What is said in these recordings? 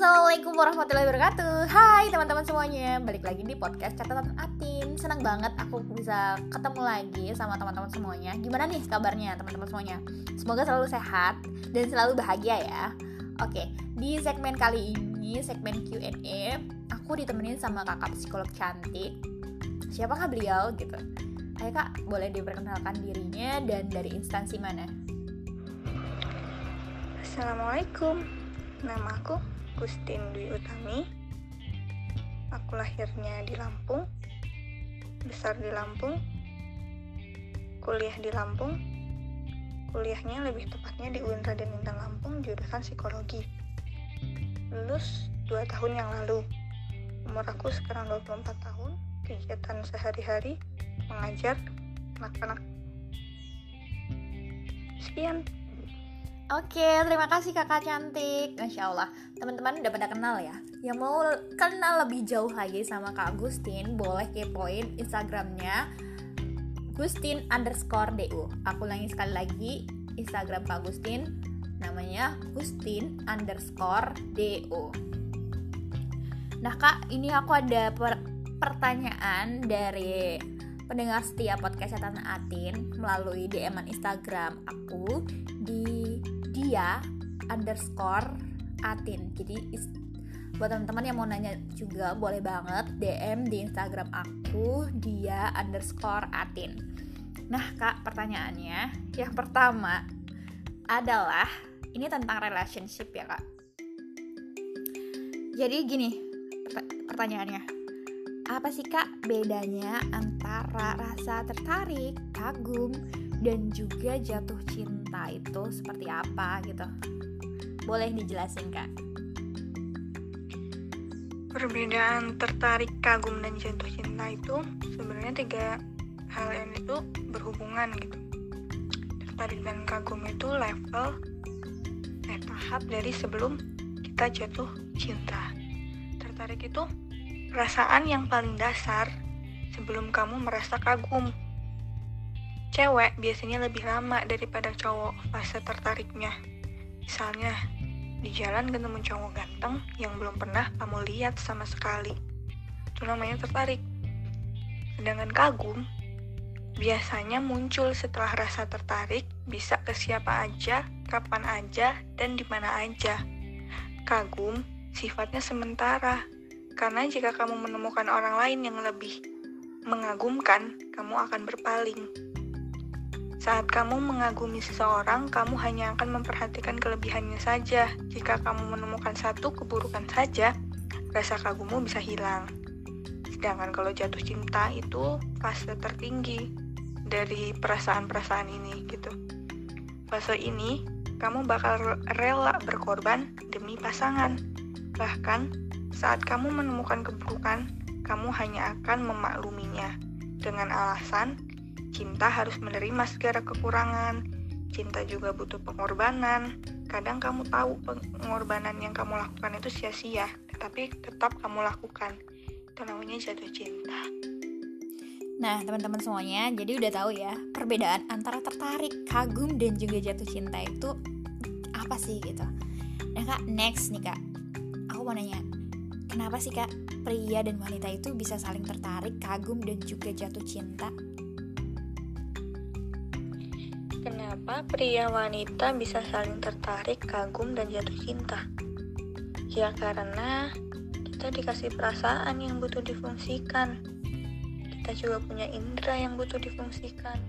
Assalamualaikum warahmatullahi wabarakatuh. Hai teman-teman semuanya. Balik lagi di podcast catatan Atin. Senang banget aku bisa ketemu lagi sama teman-teman semuanya. Gimana nih kabarnya teman-teman semuanya? Semoga selalu sehat dan selalu bahagia ya. Oke, di segmen kali ini, segmen Q&A Aku ditemenin sama kakak psikolog cantik. Siapakah beliau gitu? Ayo kak, boleh diperkenalkan dirinya dan dari instansi mana? Assalamualaikum. Nama aku Gustin Dwi Utami. Aku lahirnya di Lampung, besar di Lampung, kuliah di Lampung. Kuliahnya lebih tepatnya di UIN Raden Intan Lampung, jurusan psikologi. Lulus 2 tahun yang lalu. Umur aku sekarang 24 tahun. Kegiatan sehari-hari mengajar anak-anak. Sekian. Oke, terima kasih kakak cantik. Masya Allah, teman-teman udah pada kenal ya? Yang mau kenal lebih jauh lagi sama kak Agustin Boleh kepoin Instagramnya. Gustin underscore DU Aku ulangi sekali lagi Instagram kak Agustin Namanya Gustin underscore DU Nah kak, ini aku ada per pertanyaan dari pendengar setia podcast catatan Atin melalui DM Instagram aku di dia underscore atin. Jadi buat teman-teman yang mau nanya juga boleh banget DM di Instagram aku dia underscore atin. Nah kak pertanyaannya yang pertama adalah ini tentang relationship ya kak? Jadi gini pertanyaannya apa sih kak bedanya antara rasa tertarik, kagum, dan juga jatuh cinta cinta itu seperti apa gitu. Boleh dijelasin kak? Perbedaan tertarik kagum dan jatuh cinta itu sebenarnya tiga hal yang itu berhubungan gitu. Tertarik dan kagum itu level eh, tahap dari sebelum kita jatuh cinta. Tertarik itu perasaan yang paling dasar sebelum kamu merasa kagum Cewek biasanya lebih lama daripada cowok fase tertariknya. Misalnya, di jalan ketemu cowok ganteng yang belum pernah kamu lihat sama sekali. Itu namanya tertarik. Sedangkan kagum, biasanya muncul setelah rasa tertarik bisa ke siapa aja, kapan aja, dan di mana aja. Kagum sifatnya sementara, karena jika kamu menemukan orang lain yang lebih mengagumkan, kamu akan berpaling. Saat kamu mengagumi seseorang, kamu hanya akan memperhatikan kelebihannya saja. Jika kamu menemukan satu keburukan saja, rasa kagummu bisa hilang. Sedangkan kalau jatuh cinta itu fase tertinggi dari perasaan-perasaan ini gitu. Fase ini kamu bakal rela berkorban demi pasangan. Bahkan saat kamu menemukan keburukan, kamu hanya akan memakluminya dengan alasan Cinta harus menerima segala kekurangan. Cinta juga butuh pengorbanan. Kadang kamu tahu pengorbanan yang kamu lakukan itu sia-sia, tetapi tetap kamu lakukan. Itu namanya jatuh cinta. Nah, teman-teman semuanya, jadi udah tahu ya, perbedaan antara tertarik, kagum, dan juga jatuh cinta itu apa sih gitu. Nah, Kak, next nih, Kak. Aku mau nanya, kenapa sih, Kak, pria dan wanita itu bisa saling tertarik, kagum, dan juga jatuh cinta? Kenapa pria wanita bisa saling tertarik, kagum, dan jatuh cinta? Ya karena kita dikasih perasaan yang butuh difungsikan. Kita juga punya indera yang butuh difungsikan.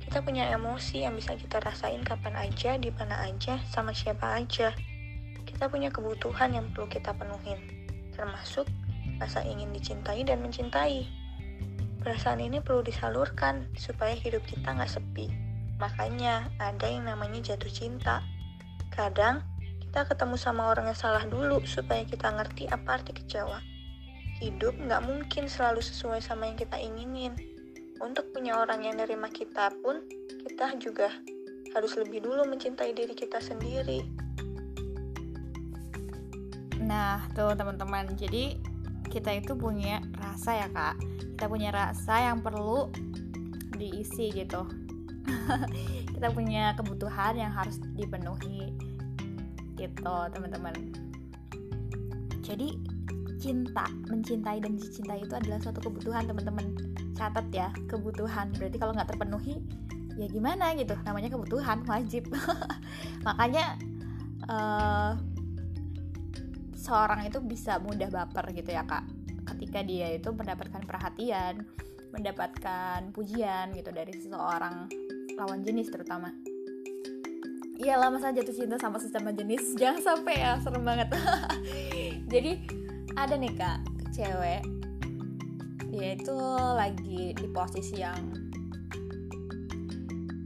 Kita punya emosi yang bisa kita rasain kapan aja, di mana aja, sama siapa aja. Kita punya kebutuhan yang perlu kita penuhin, termasuk rasa ingin dicintai dan mencintai. Perasaan ini perlu disalurkan supaya hidup kita nggak sepi. Makanya ada yang namanya jatuh cinta. Kadang kita ketemu sama orang yang salah dulu supaya kita ngerti apa arti kecewa. Hidup nggak mungkin selalu sesuai sama yang kita inginin. Untuk punya orang yang nerima kita pun, kita juga harus lebih dulu mencintai diri kita sendiri. Nah, tuh teman-teman. Jadi kita itu punya rasa ya, Kak. Kita punya rasa yang perlu diisi gitu kita punya kebutuhan yang harus dipenuhi gitu teman-teman. Jadi cinta mencintai dan dicintai itu adalah suatu kebutuhan teman-teman. Catat ya kebutuhan. Berarti kalau nggak terpenuhi ya gimana gitu? Namanya kebutuhan wajib. Makanya uh, seorang itu bisa mudah baper gitu ya kak. Ketika dia itu mendapatkan perhatian mendapatkan pujian gitu dari seseorang lawan jenis terutama. Iyalah masa jatuh cinta sama sesama jenis. Jangan sampai ya serem banget. Jadi ada nih kak cewek dia itu lagi di posisi yang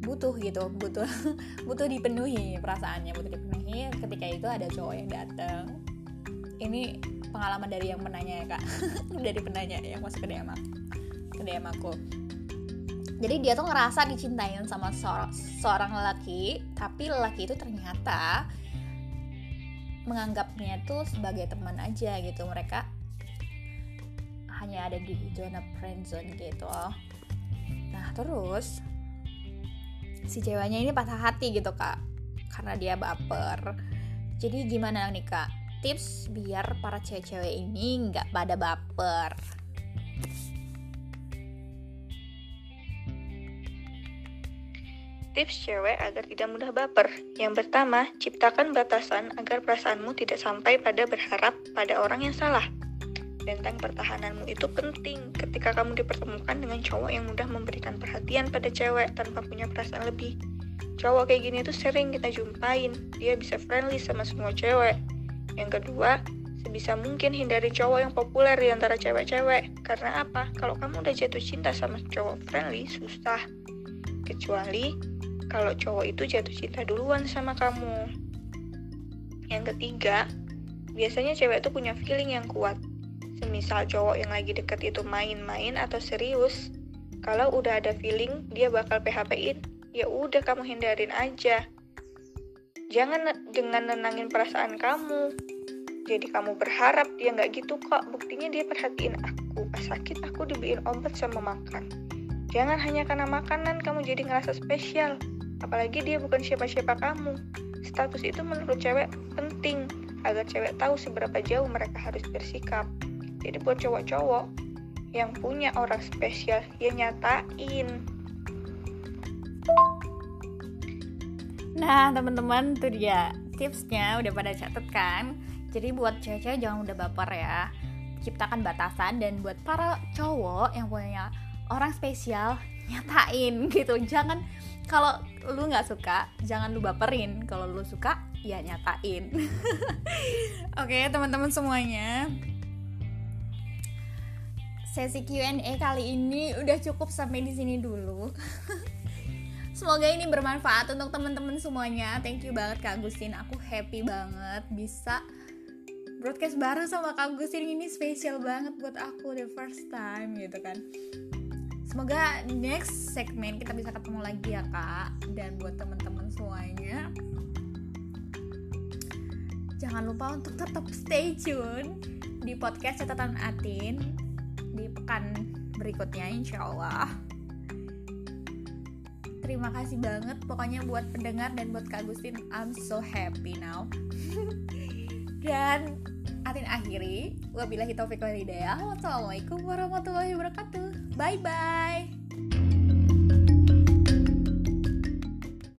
butuh gitu butuh butuh dipenuhi perasaannya butuh dipenuhi. Ketika itu ada cowok yang datang ini pengalaman dari yang menanya ya kak. Dari penanya yang masuk ke DM ke DM aku jadi dia tuh ngerasa dicintain sama seorang, seorang lelaki tapi lelaki itu ternyata menganggapnya tuh sebagai teman aja gitu. Mereka hanya ada di zona friendzone gitu. Nah terus si ceweknya ini patah hati gitu kak karena dia baper. Jadi gimana nih kak? Tips biar para cewek-cewek ini nggak pada baper Tips cewek agar tidak mudah baper. Yang pertama, ciptakan batasan agar perasaanmu tidak sampai pada berharap pada orang yang salah. Benteng pertahananmu itu penting ketika kamu dipertemukan dengan cowok yang mudah memberikan perhatian pada cewek tanpa punya perasaan lebih. Cowok kayak gini tuh sering kita jumpain, dia bisa friendly sama semua cewek. Yang kedua, sebisa mungkin hindari cowok yang populer di antara cewek-cewek. Karena apa? Kalau kamu udah jatuh cinta sama cowok friendly, susah. Kecuali kalau cowok itu jatuh cinta duluan sama kamu. Yang ketiga, biasanya cewek itu punya feeling yang kuat. Semisal cowok yang lagi deket itu main-main atau serius, kalau udah ada feeling dia bakal PHP-in, ya udah kamu hindarin aja. Jangan dengan nenangin perasaan kamu. Jadi kamu berharap dia nggak gitu kok. Buktinya dia perhatiin aku. Pas sakit aku dibeliin obat sama makan. Jangan hanya karena makanan kamu jadi ngerasa spesial apalagi dia bukan siapa-siapa kamu. Status itu menurut cewek penting agar cewek tahu seberapa jauh mereka harus bersikap. Jadi buat cowok-cowok yang punya orang spesial, ya nyatain. Nah, teman-teman tuh dia tipsnya udah pada catet kan? Jadi buat cewek-cewek jangan udah baper ya. Ciptakan batasan dan buat para cowok yang punya orang spesial nyatain gitu. Jangan kalau lu nggak suka jangan lu baperin kalau lu suka ya nyatain oke okay, teman-teman semuanya sesi Q&A kali ini udah cukup sampai di sini dulu Semoga ini bermanfaat untuk teman-teman semuanya. Thank you banget Kak Agustin. Aku happy banget bisa broadcast bareng sama Kak Agustin ini spesial banget buat aku the first time gitu kan semoga next segmen kita bisa ketemu lagi ya kak. Dan buat teman-teman semuanya. Jangan lupa untuk tetap stay tune di podcast catatan Atin di pekan berikutnya insya Allah terima kasih banget pokoknya buat pendengar dan buat Kak Agustin. I'm so happy now. Dan Atin akhiri. Wabillahi taufiq wal hidayah wassalamualaikum warahmatullahi wabarakatuh bye bye